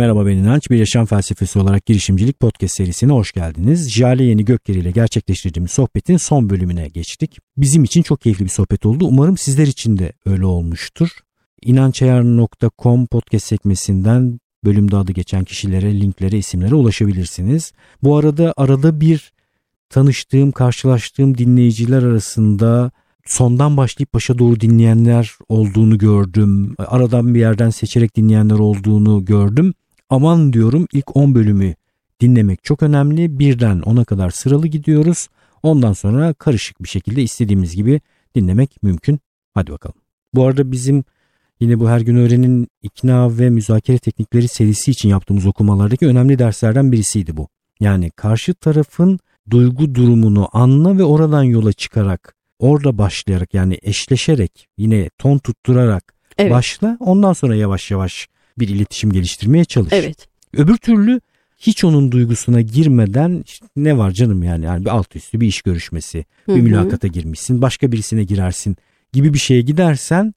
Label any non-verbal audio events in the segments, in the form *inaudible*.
Merhaba ben İnanç. Bir yaşam felsefesi olarak girişimcilik podcast serisine hoş geldiniz. Jale Yeni Gökleri ile gerçekleştirdiğimiz sohbetin son bölümüne geçtik. Bizim için çok keyifli bir sohbet oldu. Umarım sizler için de öyle olmuştur. İnançayar.com podcast sekmesinden bölümde adı geçen kişilere, linklere, isimlere ulaşabilirsiniz. Bu arada arada bir tanıştığım, karşılaştığım dinleyiciler arasında sondan başlayıp başa doğru dinleyenler olduğunu gördüm. Aradan bir yerden seçerek dinleyenler olduğunu gördüm. Aman diyorum ilk 10 bölümü dinlemek çok önemli. Birden 10'a kadar sıralı gidiyoruz. Ondan sonra karışık bir şekilde istediğimiz gibi dinlemek mümkün. Hadi bakalım. Bu arada bizim yine bu her gün öğrenin ikna ve müzakere teknikleri serisi için yaptığımız okumalardaki önemli derslerden birisiydi bu. Yani karşı tarafın duygu durumunu anla ve oradan yola çıkarak orada başlayarak yani eşleşerek yine ton tutturarak evet. başla ondan sonra yavaş yavaş bir iletişim geliştirmeye çalış. Evet. Öbür türlü hiç onun duygusuna girmeden işte ne var canım yani, yani bir alt üstü bir iş görüşmesi, Hı-hı. bir mülakata girmişsin, başka birisine girersin gibi bir şeye gidersen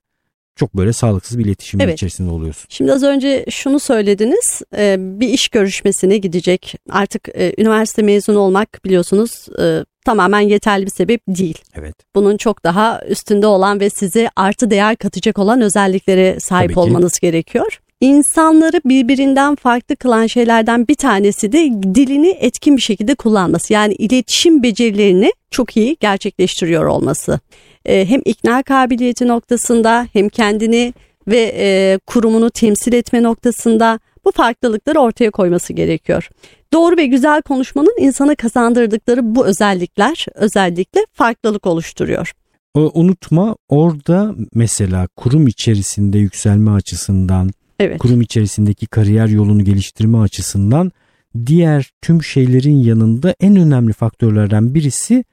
çok böyle sağlıksız bir iletişim evet. içerisinde oluyorsun. Şimdi az önce şunu söylediniz e, bir iş görüşmesine gidecek artık e, üniversite mezunu olmak biliyorsunuz e, tamamen yeterli bir sebep değil. Evet. Bunun çok daha üstünde olan ve size artı değer katacak olan özelliklere sahip olmanız gerekiyor. İnsanları birbirinden farklı kılan şeylerden bir tanesi de dilini etkin bir şekilde kullanması. Yani iletişim becerilerini çok iyi gerçekleştiriyor olması. Ee, hem ikna kabiliyeti noktasında hem kendini ve e, kurumunu temsil etme noktasında bu farklılıkları ortaya koyması gerekiyor. Doğru ve güzel konuşmanın insana kazandırdıkları bu özellikler özellikle farklılık oluşturuyor. Unutma orada mesela kurum içerisinde yükselme açısından, evet. kurum içerisindeki kariyer yolunu geliştirme açısından diğer tüm şeylerin yanında en önemli faktörlerden birisi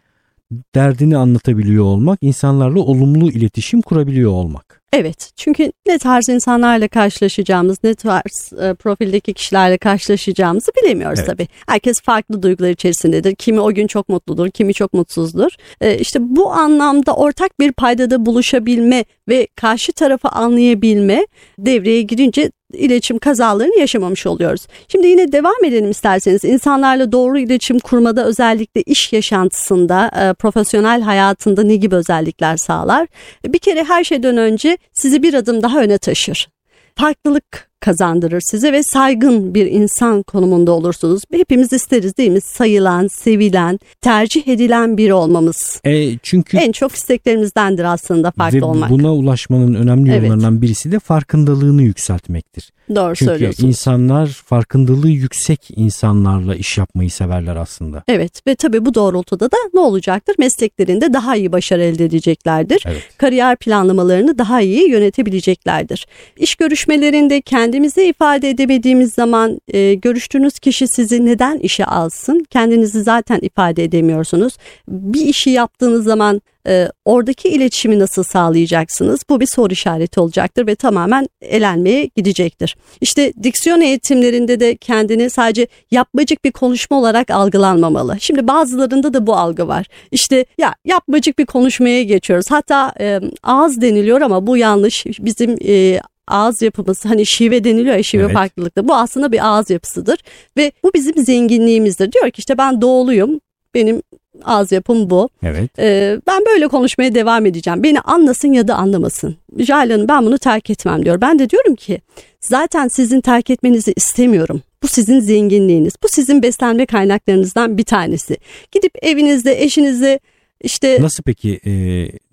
derdini anlatabiliyor olmak, insanlarla olumlu iletişim kurabiliyor olmak. Evet çünkü ne tarz insanlarla karşılaşacağımız ne tarz e, profildeki kişilerle karşılaşacağımızı bilemiyoruz evet. tabii. Herkes farklı duygular içerisindedir. Kimi o gün çok mutludur, kimi çok mutsuzdur. E, işte bu anlamda ortak bir paydada buluşabilme ve karşı tarafı anlayabilme devreye girince iletişim kazalarını yaşamamış oluyoruz. Şimdi yine devam edelim isterseniz. İnsanlarla doğru iletişim kurmada özellikle iş yaşantısında, e, profesyonel hayatında ne gibi özellikler sağlar? Bir kere her şeyden önce sizi bir adım daha öne taşır. Farklılık kazandırır size ve saygın bir insan konumunda olursunuz. Hepimiz isteriz değil mi? Sayılan, sevilen, tercih edilen biri olmamız. E, çünkü en çok isteklerimizdendir aslında farklı ve olmak. Buna ulaşmanın önemli yollarından evet. birisi de farkındalığını yükseltmektir. Doğru Çünkü söylüyorsunuz. Çünkü insanlar farkındalığı yüksek insanlarla iş yapmayı severler aslında. Evet ve tabii bu doğrultuda da ne olacaktır? Mesleklerinde daha iyi başarı elde edeceklerdir. Evet. Kariyer planlamalarını daha iyi yönetebileceklerdir. İş görüşmelerinde kendimizi ifade edemediğimiz zaman e, görüştüğünüz kişi sizi neden işe alsın? Kendinizi zaten ifade edemiyorsunuz. Bir işi yaptığınız zaman e, oradaki iletişimi nasıl sağlayacaksınız? Bu bir soru işareti olacaktır ve tamamen elenmeye gidecektir. İşte diksiyon eğitimlerinde de kendini sadece yapmacık bir konuşma olarak algılanmamalı. Şimdi bazılarında da bu algı var. İşte ya yapmacık bir konuşmaya geçiyoruz. Hatta e, ağız deniliyor ama bu yanlış. Bizim e, ağız yapımız hani şive deniliyor ya şive evet. farklılıkta. Bu aslında bir ağız yapısıdır ve bu bizim zenginliğimizdir. Diyor ki işte ben doğuluyum. Benim ağız yapım bu. Evet. Ee, ben böyle konuşmaya devam edeceğim. Beni anlasın ya da anlamasın. Jale Hanım ben bunu terk etmem diyor. Ben de diyorum ki zaten sizin terk etmenizi istemiyorum. Bu sizin zenginliğiniz. Bu sizin beslenme kaynaklarınızdan bir tanesi. Gidip evinizde eşinizle işte... Nasıl peki e,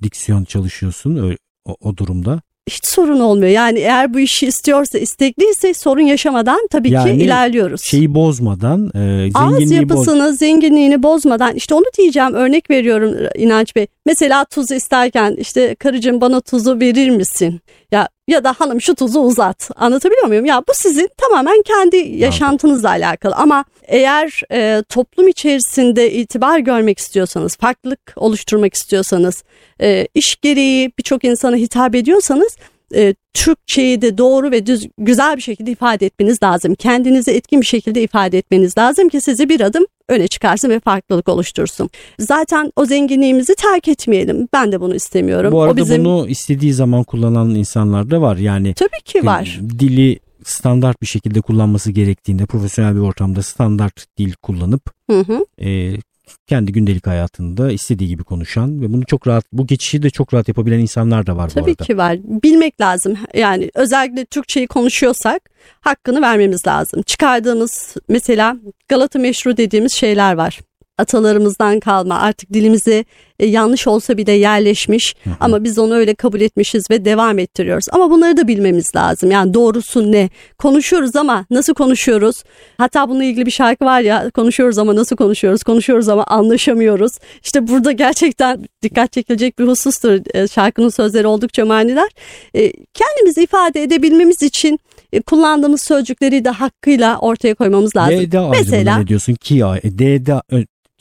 diksiyon çalışıyorsun o, o durumda? Hiç sorun olmuyor. Yani eğer bu işi istiyorsa, istekliyse sorun yaşamadan tabii yani ki ilerliyoruz. Şeyi bozmadan, e, Ağız yapısını, boz... zenginliğini bozmadan işte onu diyeceğim örnek veriyorum İnanç Bey. Mesela tuzu isterken işte karıcığım bana tuzu verir misin? Ya ya da hanım şu tuzu uzat. Anlatabiliyor muyum? Ya bu sizin tamamen kendi yaşantınızla alakalı. Ama eğer e, toplum içerisinde itibar görmek istiyorsanız, farklılık oluşturmak istiyorsanız, e, iş gereği birçok insana hitap ediyorsanız e, Türkçeyi de doğru ve düz güzel bir şekilde ifade etmeniz lazım. Kendinizi etkin bir şekilde ifade etmeniz lazım ki sizi bir adım öne çıkarsın ve farklılık oluştursun. Zaten o zenginliğimizi terk etmeyelim. Ben de bunu istemiyorum. Bu arada o bizim... bunu istediği zaman kullanan insanlar da var. Yani Tabii ki var. Dili standart bir şekilde kullanması gerektiğinde profesyonel bir ortamda standart dil kullanıp hı hı. E, kendi gündelik hayatında istediği gibi konuşan ve bunu çok rahat bu geçişi de çok rahat yapabilen insanlar da var Tabii bu arada. ki var. Bilmek lazım. Yani özellikle Türkçeyi konuşuyorsak hakkını vermemiz lazım. Çıkardığımız mesela Galata meşru dediğimiz şeyler var atalarımızdan kalma artık dilimize e, yanlış olsa bile yerleşmiş hı hı. ama biz onu öyle kabul etmişiz ve devam ettiriyoruz. Ama bunları da bilmemiz lazım. Yani doğrusu ne? Konuşuyoruz ama nasıl konuşuyoruz? Hatta bununla ilgili bir şarkı var ya konuşuyoruz ama nasıl konuşuyoruz? Konuşuyoruz ama anlaşamıyoruz. İşte burada gerçekten dikkat çekilecek bir husustur. E, şarkının sözleri oldukça manidar. E, kendimizi ifade edebilmemiz için e, kullandığımız sözcükleri de hakkıyla ortaya koymamız lazım. D'de Mesela ne diyorsun ki ya D'de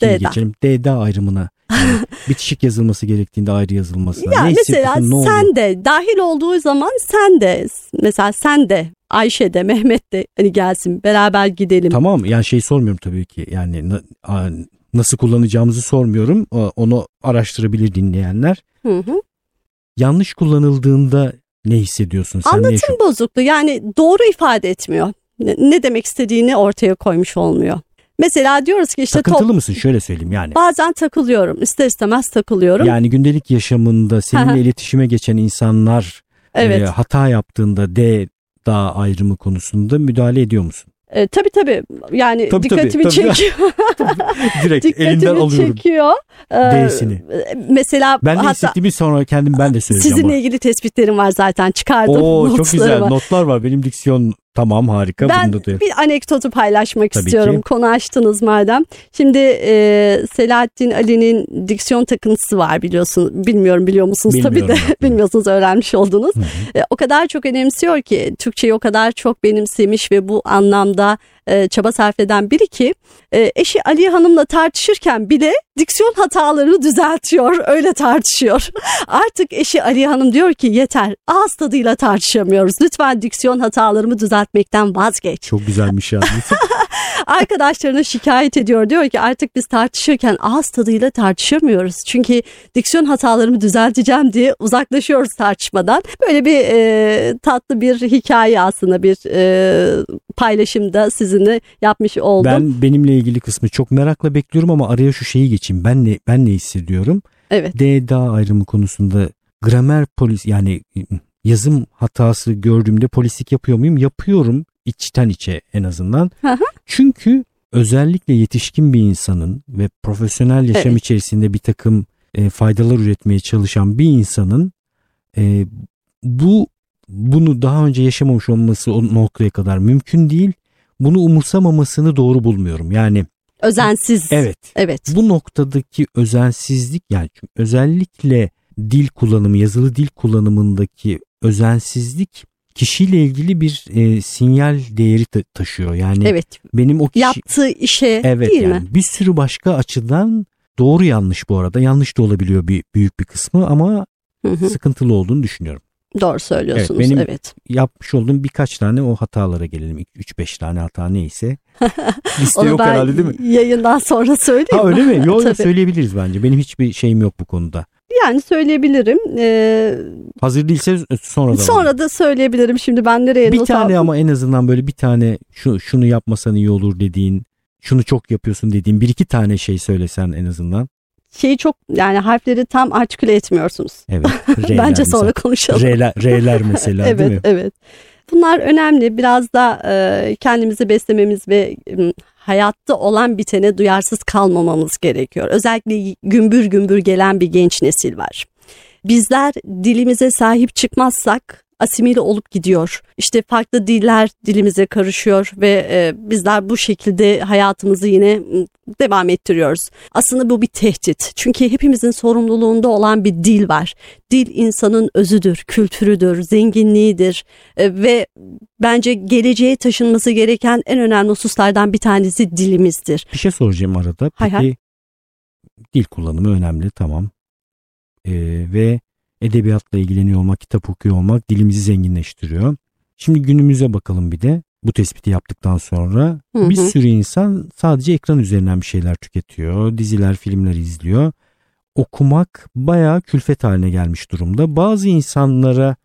D'den. geçelim. D'de ayrımına. Yani *laughs* bitişik yazılması gerektiğinde ayrı yazılması. Ya ne mesela ne sen de dahil olduğu zaman sen de mesela sen de Ayşe de Mehmet de hani gelsin beraber gidelim. Tamam yani şey sormuyorum tabii ki yani nasıl kullanacağımızı sormuyorum. Onu araştırabilir dinleyenler. Hı hı. Yanlış kullanıldığında ne hissediyorsun? Sen Anlatım yaşam- bozukluğu yani doğru ifade etmiyor. Ne demek istediğini ortaya koymuş olmuyor. Mesela diyoruz ki işte takıntılı top... mısın şöyle söyleyeyim yani. Bazen takılıyorum ister istemez takılıyorum. Yani gündelik yaşamında seninle iletişime geçen insanlar evet. e, hata yaptığında D daha ayrımı konusunda müdahale ediyor musun? E, tabii tabii yani tabii, dikkatimi tabii, çekiyor. *laughs* Direkt dikkatimi elinden alıyorum. çekiyor. Ee, D'sini. Mesela ben de hatta, hissettiğimi sonra kendim ben de söyleyeceğim. Sizinle ilgili tespitlerim var zaten çıkardım. Oo çok güzel var. notlar var. Benim diksiyon Tamam harika. Ben Bunu da bir anekdotu paylaşmak Tabii istiyorum. Ki. Konu açtınız madem. Şimdi e, Selahattin Ali'nin diksiyon takıntısı var biliyorsun. Bilmiyorum biliyor musunuz Bilmiyorum tabii de *laughs* bilmiyorsunuz öğrenmiş oldunuz. E, o kadar çok önemsiyor ki Türkçeyi o kadar çok benimsemiş ve bu anlamda e, çaba sarf eden biri ki e, eşi Ali Hanım'la tartışırken bile diksiyon hatalarını düzeltiyor. *laughs* Öyle tartışıyor. Artık eşi Ali Hanım diyor ki yeter ağız tadıyla tartışamıyoruz. Lütfen diksiyon hatalarımı düzeltmekten vazgeç. Çok güzelmiş yani. *laughs* Arkadaşlarına şikayet ediyor. Diyor ki artık biz tartışırken ağız tadıyla tartışamıyoruz. Çünkü diksiyon hatalarımı düzelteceğim diye uzaklaşıyoruz tartışmadan. Böyle bir e, tatlı bir hikaye aslında bir e, paylaşımda sizinle yapmış oldum. Ben benimle ilgili kısmı çok merakla bekliyorum ama araya şu şeyi geçeyim. Ben ne ben ne hissediyorum? Evet. D da ayrımı konusunda gramer polis yani yazım hatası gördüğümde polislik yapıyor muyum? Yapıyorum içten içe en azından. Çünkü özellikle yetişkin bir insanın ve profesyonel yaşam evet. içerisinde bir takım e, faydalar üretmeye çalışan bir insanın e, bu bunu daha önce yaşamamış olması o noktaya kadar mümkün değil. Bunu umursamamasını doğru bulmuyorum. Yani özensiz. Evet. Evet. Bu noktadaki özensizlik yani özellikle dil kullanımı, yazılı dil kullanımındaki özensizlik kişiyle ilgili bir e, sinyal değeri ta- taşıyor. Yani evet. benim o kişi yaptığı işe evet, değil yani mi? Bir sürü başka açıdan doğru yanlış bu arada. Yanlış da olabiliyor bir büyük bir kısmı ama hı hı. sıkıntılı olduğunu düşünüyorum. Doğru söylüyorsunuz. Evet, benim evet. yapmış olduğum birkaç tane o hatalara gelelim. 3-5 tane hata neyse. *laughs* Liste Onu yok herhalde değil mi? Yayından sonra söyleyeyim. Ha öyle mi? Yok *laughs* söyleyebiliriz bence. Benim hiçbir şeyim yok bu konuda. Yani söyleyebilirim. Ee, Hazır değilse sonra da. Sonra da söyleyebilirim. Şimdi ben nereye bir not tane aldım? ama en azından böyle bir tane şu şunu yapmasan iyi olur dediğin, şunu çok yapıyorsun dediğin bir iki tane şey söylesen en azından. Şeyi çok yani harfleri tam artiküle etmiyorsunuz. Evet. *laughs* Bence sonra konuşalım. R'ler, R'ler *laughs* mesela evet, değil mi? Evet. Bunlar önemli. Biraz da e, kendimizi beslememiz ve e, hayatta olan bitene duyarsız kalmamamız gerekiyor. Özellikle gümbür gümbür gelen bir genç nesil var. Bizler dilimize sahip çıkmazsak asimile olup gidiyor. İşte farklı diller dilimize karışıyor ve e, bizler bu şekilde hayatımızı yine devam ettiriyoruz. Aslında bu bir tehdit. Çünkü hepimizin sorumluluğunda olan bir dil var. Dil insanın özüdür, kültürüdür, zenginliğidir e, ve bence geleceğe taşınması gereken en önemli hususlardan bir tanesi dilimizdir. Bir şey soracağım arada. Peki hay hay. dil kullanımı önemli tamam. Ee, ve edebiyatla ilgileniyor olmak, kitap okuyor olmak dilimizi zenginleştiriyor. Şimdi günümüze bakalım bir de bu tespiti yaptıktan sonra Hı hı. bir sürü insan sadece ekran üzerinden bir şeyler tüketiyor. Diziler, filmler izliyor. Okumak bayağı külfet haline gelmiş durumda. Bazı insanlara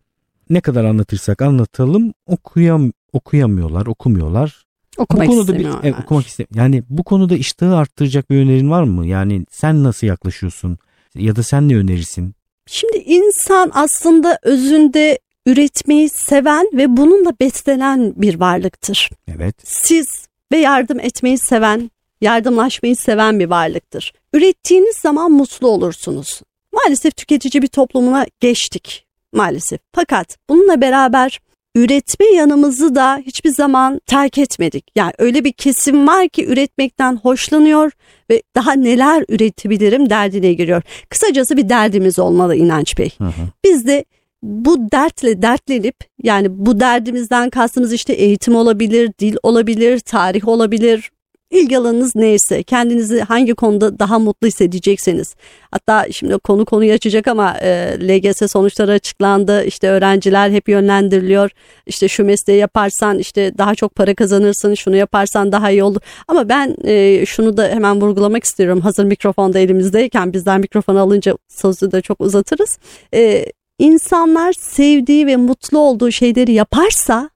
ne kadar anlatırsak anlatalım okuyam okuyamıyorlar, okumuyorlar. Okumak bu konuda bir, e, okumak istemiyor. Yani bu konuda iştahı arttıracak bir önerin var mı? Yani sen nasıl yaklaşıyorsun? Ya da sen ne önerirsin? Şimdi insan aslında özünde üretmeyi seven ve bununla beslenen bir varlıktır. Evet. Siz ve yardım etmeyi seven, yardımlaşmayı seven bir varlıktır. Ürettiğiniz zaman mutlu olursunuz. Maalesef tüketici bir toplumuna geçtik maalesef. Fakat bununla beraber üretme yanımızı da hiçbir zaman terk etmedik. Yani öyle bir kesim var ki üretmekten hoşlanıyor ve daha neler üretebilirim derdine giriyor. Kısacası bir derdimiz olmalı İnanç Bey. Hı hı. Biz de bu dertle dertlenip yani bu derdimizden kastımız işte eğitim olabilir, dil olabilir, tarih olabilir, ilgi alanınız neyse kendinizi hangi konuda daha mutlu hissedecekseniz. Hatta şimdi konu konuyu açacak ama e, LGS sonuçları açıklandı işte öğrenciler hep yönlendiriliyor. İşte şu mesleği yaparsan işte daha çok para kazanırsın şunu yaparsan daha iyi olur. Ama ben e, şunu da hemen vurgulamak istiyorum. Hazır mikrofonda elimizdeyken bizden mikrofonu alınca sözü de çok uzatırız. E, insanlar sevdiği ve mutlu olduğu şeyleri yaparsa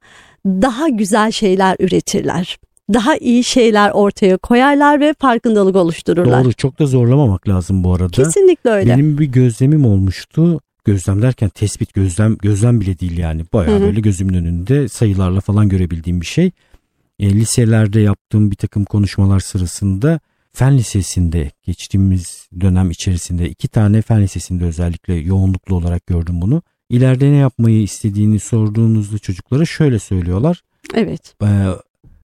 daha güzel şeyler üretirler daha iyi şeyler ortaya koyarlar ve farkındalık oluştururlar. Doğru çok da zorlamamak lazım bu arada. Kesinlikle öyle. Benim bir gözlemim olmuştu. Gözlem derken tespit gözlem gözlem bile değil yani. Bayağı böyle gözümün önünde sayılarla falan görebildiğim bir şey. E, liselerde yaptığım bir takım konuşmalar sırasında fen lisesinde geçtiğimiz dönem içerisinde iki tane fen lisesinde özellikle yoğunluklu olarak gördüm bunu. İleride ne yapmayı istediğini sorduğunuzda çocuklara şöyle söylüyorlar. Evet. E,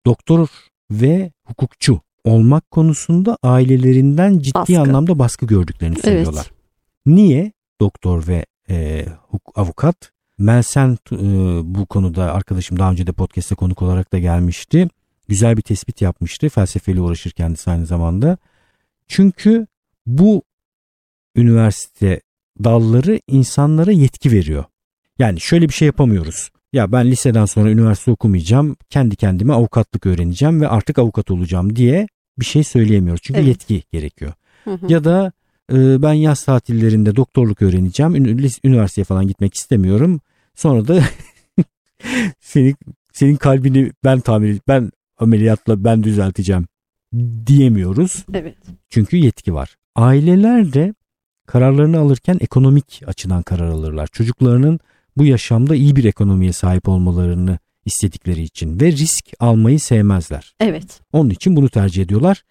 doktor ve hukukçu olmak konusunda ailelerinden ciddi baskı. anlamda baskı gördüklerini söylüyorlar. Evet. Niye doktor ve e, avukat? Melsen e, bu konuda arkadaşım daha önce de podcast'te konuk olarak da gelmişti. Güzel bir tespit yapmıştı. Felsefeyle uğraşır kendisi aynı zamanda. Çünkü bu üniversite dalları insanlara yetki veriyor. Yani şöyle bir şey yapamıyoruz ya ben liseden sonra üniversite okumayacağım, kendi kendime avukatlık öğreneceğim ve artık avukat olacağım diye bir şey söyleyemiyoruz. Çünkü evet. yetki gerekiyor. Hı hı. Ya da e, ben yaz tatillerinde doktorluk öğreneceğim, üniversiteye falan gitmek istemiyorum. Sonra da *laughs* senin senin kalbini ben tamir ben ameliyatla ben düzelteceğim diyemiyoruz. Evet. Çünkü yetki var. Aileler de kararlarını alırken ekonomik açıdan karar alırlar. Çocuklarının bu yaşamda iyi bir ekonomiye sahip olmalarını istedikleri için ve risk almayı sevmezler. Evet. Onun için bunu tercih ediyorlar.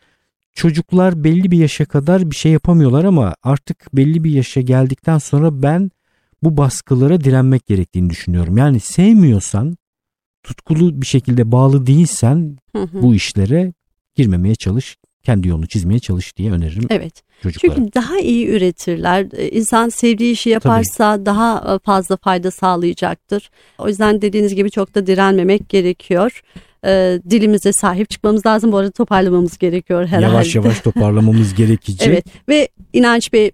Çocuklar belli bir yaşa kadar bir şey yapamıyorlar ama artık belli bir yaşa geldikten sonra ben bu baskılara direnmek gerektiğini düşünüyorum. Yani sevmiyorsan, tutkulu bir şekilde bağlı değilsen hı hı. bu işlere girmemeye çalış kendi yolunu çizmeye çalış diye öneririm. Evet. Çocuklara. Çünkü daha iyi üretirler. Ee, insan sevdiği işi yaparsa Tabii. daha e, fazla fayda sağlayacaktır. O yüzden dediğiniz gibi çok da direnmemek gerekiyor. Ee, dilimize sahip çıkmamız lazım. Bu arada toparlamamız gerekiyor herhalde. Yavaş yavaş toparlamamız *laughs* gerekecek. evet ve inanç Bey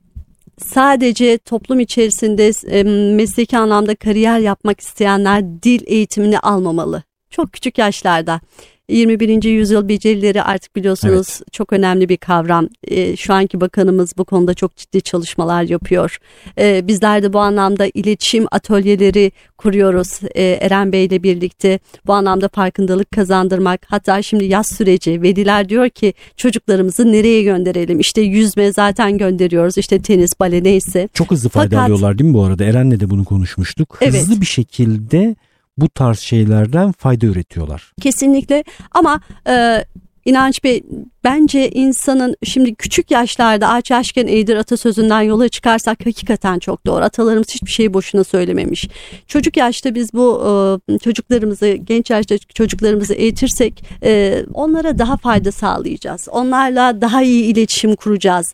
sadece toplum içerisinde e, mesleki anlamda kariyer yapmak isteyenler dil eğitimini almamalı. Çok küçük yaşlarda. 21. yüzyıl becerileri artık biliyorsunuz evet. çok önemli bir kavram. E, şu anki bakanımız bu konuda çok ciddi çalışmalar yapıyor. E, bizler de bu anlamda iletişim atölyeleri kuruyoruz e, Eren Bey ile birlikte. Bu anlamda farkındalık kazandırmak. Hatta şimdi yaz süreci veliler diyor ki çocuklarımızı nereye gönderelim? İşte yüzme zaten gönderiyoruz. İşte tenis, bale neyse. Çok hızlı fayda Fakat, alıyorlar değil mi bu arada? Eren'le de bunu konuşmuştuk. Hızlı evet. bir şekilde bu tarz şeylerden fayda üretiyorlar. Kesinlikle ama e, İnanç Bey bence insanın şimdi küçük yaşlarda ağaç yaşken eğdir atasözünden yola çıkarsak hakikaten çok doğru. Atalarımız hiçbir şeyi boşuna söylememiş. Çocuk yaşta biz bu e, çocuklarımızı genç yaşta çocuklarımızı eğitirsek e, onlara daha fayda sağlayacağız. Onlarla daha iyi iletişim kuracağız.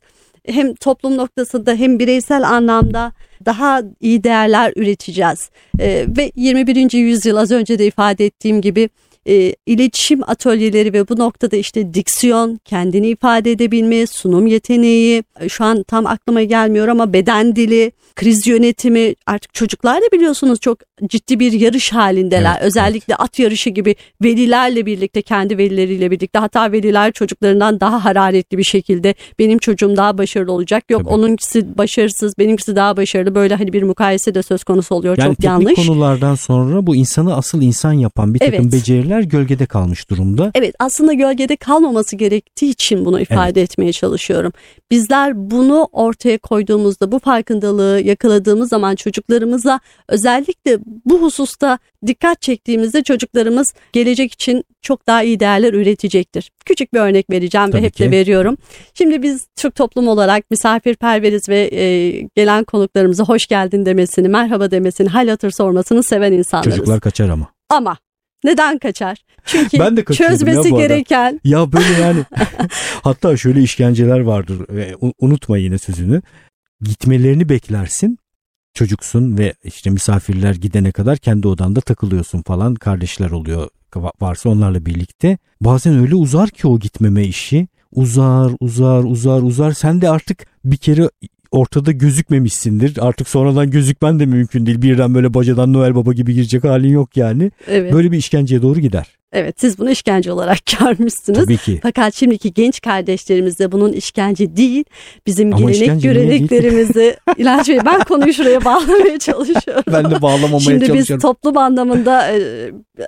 Hem toplum noktasında hem bireysel anlamda daha iyi değerler üreteceğiz. E, ve 21. yüzyıl az önce de ifade ettiğim gibi e, iletişim atölyeleri ve bu noktada işte diksiyon, kendini ifade edebilme, sunum yeteneği, e, şu an tam aklıma gelmiyor ama beden dili, kriz yönetimi artık çocuklar da biliyorsunuz çok ciddi bir yarış halindeler. Evet, Özellikle evet. at yarışı gibi velilerle birlikte kendi velileriyle birlikte hatta veliler çocuklarından daha hararetli bir şekilde benim çocuğum daha başarılı olacak. Yok Tabii. onunkisi başarısız benimkisi daha başarılı böyle hani bir mukayese de söz konusu oluyor yani çok yanlış. Yani konulardan sonra bu insanı asıl insan yapan bir takım evet. beceriler gölgede kalmış durumda. Evet aslında gölgede kalmaması gerektiği için bunu ifade evet. etmeye çalışıyorum. Bizler bunu ortaya koyduğumuzda bu farkındalığı yakaladığımız zaman çocuklarımıza özellikle bu hususta dikkat çektiğimizde çocuklarımız gelecek için çok daha iyi değerler üretecektir. Küçük bir örnek vereceğim Tabii ve hep ki. de veriyorum. Şimdi biz Türk toplum olarak misafirperveriz ve e, gelen konuklarımıza hoş geldin demesini, merhaba demesini, hal hatır sormasını seven insanlarız. Çocuklar kaçar ama. Ama neden kaçar? Çünkü ben de çözmesi ya gereken. Ya böyle yani *laughs* hatta şöyle işkenceler vardır. Unutma yine sözünü. Gitmelerini beklersin çocuksun ve işte misafirler gidene kadar kendi odanda takılıyorsun falan kardeşler oluyor varsa onlarla birlikte. Bazen öyle uzar ki o gitmeme işi. Uzar, uzar, uzar, uzar. Sen de artık bir kere ortada gözükmemişsindir. Artık sonradan gözükmen de mümkün değil. Birden böyle bacadan Noel Baba gibi girecek halin yok yani. Evet. Böyle bir işkenceye doğru gider. Evet siz bunu işkence olarak *laughs* görmüşsünüz. Tabii ki. Fakat şimdiki genç kardeşlerimiz de bunun işkence değil. Bizim Ama gelenek göreneklerimizi *laughs* İlaç Bey ben konuyu şuraya bağlamaya çalışıyorum. ben de bağlamamaya Şimdi çalışıyorum. Şimdi biz toplum anlamında e,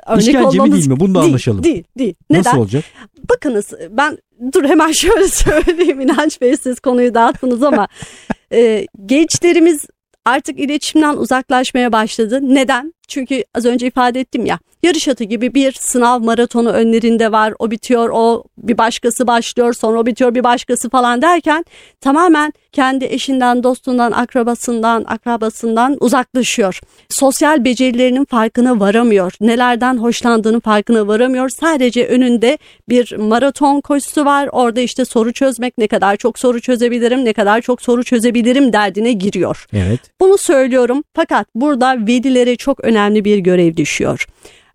örnek İşkence olmamız... mi değil mi? Bunu da anlaşalım. Değil, değil. Neden? Nasıl olacak? Bakınız ben dur hemen şöyle *laughs* söyleyeyim İnanç Bey siz konuyu dağıttınız ama *laughs* e, gençlerimiz artık iletişimden uzaklaşmaya başladı. Neden? Çünkü az önce ifade ettim ya yarış atı gibi bir sınav maratonu önlerinde var. O bitiyor, o bir başkası başlıyor, sonra o bitiyor, bir başkası falan derken tamamen kendi eşinden, dostundan, akrabasından, akrabasından uzaklaşıyor. Sosyal becerilerinin farkına varamıyor. Nelerden hoşlandığının farkına varamıyor. Sadece önünde bir maraton koşusu var. Orada işte soru çözmek, ne kadar çok soru çözebilirim, ne kadar çok soru çözebilirim derdine giriyor. Evet. Bunu söylüyorum. Fakat burada velilere çok önemli bir görev düşüyor.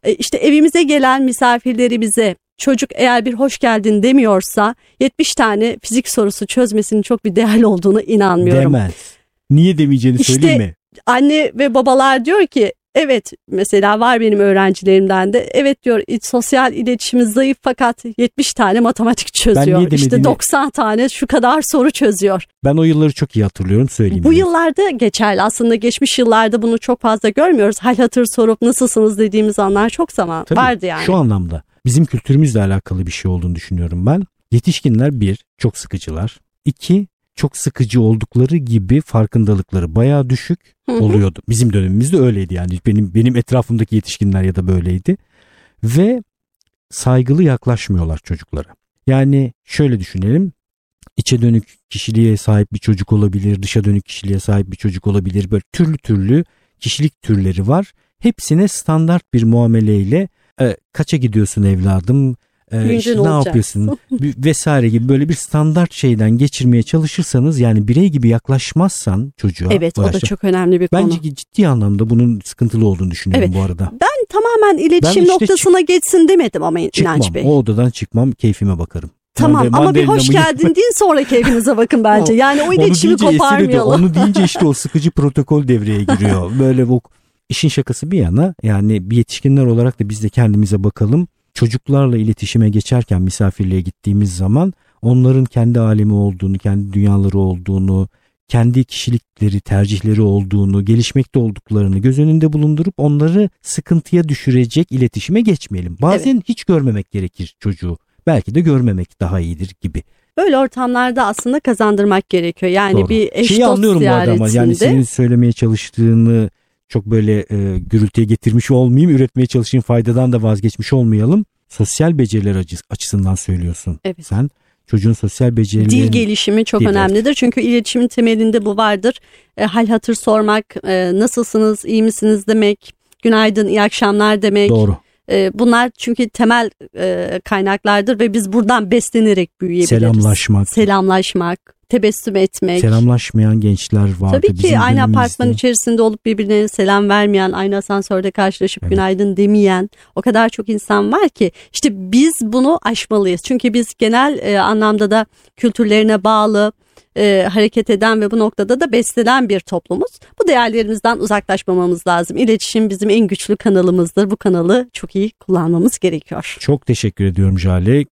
E, işte evimize gelen misafirlerimize çocuk eğer bir hoş geldin demiyorsa 70 tane fizik sorusu çözmesinin çok bir değerli olduğunu inanmıyorum. Demez. Niye demeyeceğini işte, söyleyeyim mi? Anne ve babalar diyor ki Evet mesela var benim öğrencilerimden de evet diyor sosyal iletişimi zayıf fakat 70 tane matematik çözüyor. İşte 90 tane şu kadar soru çözüyor. Ben o yılları çok iyi hatırlıyorum söyleyeyim. Bu yıllarda geçerli aslında geçmiş yıllarda bunu çok fazla görmüyoruz. Hal hatır sorup nasılsınız dediğimiz anlar çok zaman Tabii, vardı yani. Şu anlamda bizim kültürümüzle alakalı bir şey olduğunu düşünüyorum ben. Yetişkinler bir çok sıkıcılar. İki çok sıkıcı oldukları gibi farkındalıkları bayağı düşük oluyordu. Bizim dönemimizde öyleydi yani benim benim etrafımdaki yetişkinler ya da böyleydi. Ve saygılı yaklaşmıyorlar çocuklara. Yani şöyle düşünelim. içe dönük kişiliğe sahip bir çocuk olabilir, dışa dönük kişiliğe sahip bir çocuk olabilir. Böyle türlü türlü kişilik türleri var. Hepsine standart bir muameleyle e, kaça gidiyorsun evladım? E, işte ne yapıyorsun *laughs* vesaire gibi böyle bir standart şeyden geçirmeye çalışırsanız yani birey gibi yaklaşmazsan çocuğa. Evet o da çok önemli bir konu. Bence ciddi anlamda bunun sıkıntılı olduğunu düşünüyorum evet. bu arada. Ben tamamen iletişim işte noktasına çık- geçsin demedim ama çıkmam, İnanç Bey. O odadan çıkmam keyfime bakarım. Tamam yani ama bir hoş geldin deyin sonra keyfinize bakın bence. *laughs* Yani o iletişimi koparmayalım. onu deyince *laughs* işte o sıkıcı protokol devreye giriyor. Böyle bu işin şakası bir yana yani bir yetişkinler olarak da biz de kendimize bakalım çocuklarla iletişime geçerken misafirliğe gittiğimiz zaman onların kendi alemi olduğunu, kendi dünyaları olduğunu, kendi kişilikleri, tercihleri olduğunu, gelişmekte olduklarını göz önünde bulundurup onları sıkıntıya düşürecek iletişime geçmeyelim. Bazen evet. hiç görmemek gerekir çocuğu. Belki de görmemek daha iyidir gibi. Böyle ortamlarda aslında kazandırmak gerekiyor. Yani Doğru. bir eş Şeyi dost anlıyorum ziyaretinde. bu arada ama yani senin söylemeye çalıştığını çok böyle e, gürültüye getirmiş olmayayım. Üretmeye çalışayım faydadan da vazgeçmiş olmayalım. Sosyal beceriler açısından söylüyorsun. Evet. Sen çocuğun sosyal becerileri... Dil gelişimi çok Dil, önemlidir. Evet. Çünkü iletişimin temelinde bu vardır. E, hal hatır sormak, e, nasılsınız, iyi misiniz demek, günaydın, iyi akşamlar demek. Doğru. E, bunlar çünkü temel e, kaynaklardır ve biz buradan beslenerek büyüyebiliriz. Selamlaşmak. Selamlaşmak. Tebessüm etmek. Selamlaşmayan gençler vardı. Tabii ki bizim aynı dönemimizde. apartman içerisinde olup birbirine selam vermeyen, aynı asansörde karşılaşıp Evet. günaydın demeyen o kadar çok insan var ki işte biz bunu aşmalıyız. Çünkü biz genel e, anlamda da kültürlerine bağlı e, hareket eden ve bu noktada da beslenen bir toplumuz. Bu değerlerimizden uzaklaşmamamız lazım. İletişim bizim en güçlü kanalımızdır. Bu kanalı çok iyi kullanmamız gerekiyor. Çok teşekkür ediyorum Jale.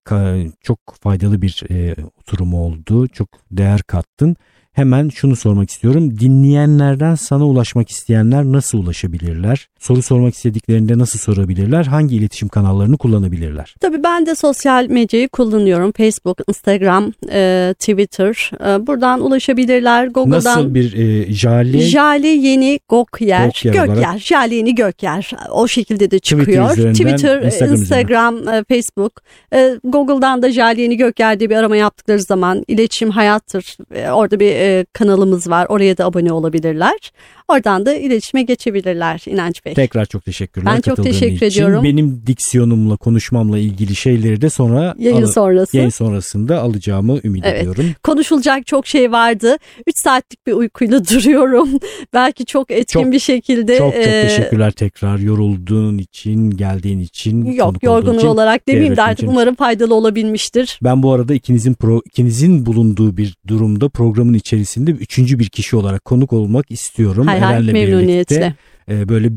Çok faydalı bir e, oturum oldu. Çok değer kattın. Hemen şunu sormak istiyorum. Dinleyenlerden sana ulaşmak isteyenler nasıl ulaşabilirler? Soru sormak istediklerinde nasıl sorabilirler? Hangi iletişim kanallarını kullanabilirler? Tabii ben de sosyal medyayı kullanıyorum. Facebook, Instagram, e, Twitter. E, buradan ulaşabilirler. Google'dan Nasıl bir e, Jale Jale Yeni Gokyer, Gokyer Gökyer, olarak. Jale Yeni Gökyer o şekilde de Twitter çıkıyor. üzerinden, Twitter, Instagram Instagram, e, Facebook. E, Google'dan da Jale Yeni Gökyer diye bir arama yaptıkları zaman iletişim hayattır. E, Orada bir e, kanalımız var. Oraya da abone olabilirler. Oradan da iletişime geçebilirler İnanç Bey. Tekrar çok teşekkürler. Ben çok teşekkür için. ediyorum. Benim diksiyonumla, konuşmamla ilgili şeyleri de sonra Yayın al- sonrası. yayın sonrasında alacağımı ümit Evet. ediyorum. Konuşulacak çok şey vardı. 3 saatlik bir uykuyla *laughs* duruyorum. Belki çok etkin Çok- bir şekilde. Çok çok e, teşekkürler tekrar yorulduğun için, geldiğin için. Yok yorgunluğu için. olarak demeyeyim de artık için. umarım faydalı olabilmiştir. Ben bu arada ikinizin pro, ikinizin bulunduğu bir durumda programın içerisinde üçüncü bir kişi olarak konuk olmak istiyorum. Hay hay Eren'le memnuniyetle. birlikte e, böyle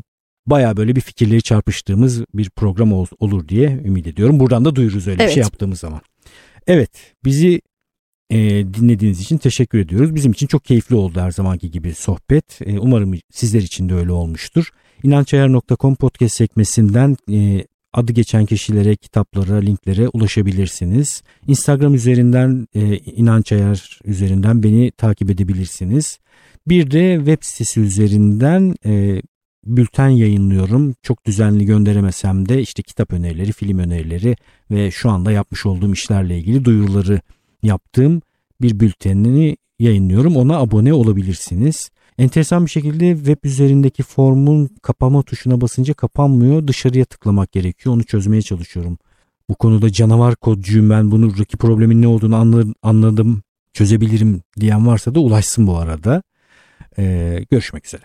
baya böyle bir fikirleri çarpıştığımız bir program ol- olur diye ümit ediyorum. Buradan da duyururuz öyle bir Evet. şey yaptığımız zaman. Evet bizi e, dinlediğiniz için teşekkür ediyoruz. Bizim için çok keyifli oldu her zamanki gibi sohbet. E, umarım sizler için de öyle olmuştur. İnançayar.com podcast sekmesinden e, adı geçen kişilere, kitaplara, linklere ulaşabilirsiniz. Instagram üzerinden, e, İnanç Ayar üzerinden beni takip edebilirsiniz. Bir de web sitesi üzerinden e, bülten yayınlıyorum. Çok düzenli gönderemesem de işte kitap önerileri, film önerileri ve şu anda yapmış olduğum işlerle ilgili duyuruları yaptığım bir bültenini yayınlıyorum. Ona abone olabilirsiniz. Enteresan bir şekilde web üzerindeki formun kapama tuşuna basınca kapanmıyor. Dışarıya tıklamak gerekiyor. Onu çözmeye çalışıyorum. Bu konuda canavar kodcuyum ben bunu Raki problemin ne olduğunu anla- anladım çözebilirim diyen varsa da ulaşsın bu arada. Ee, görüşmek üzere.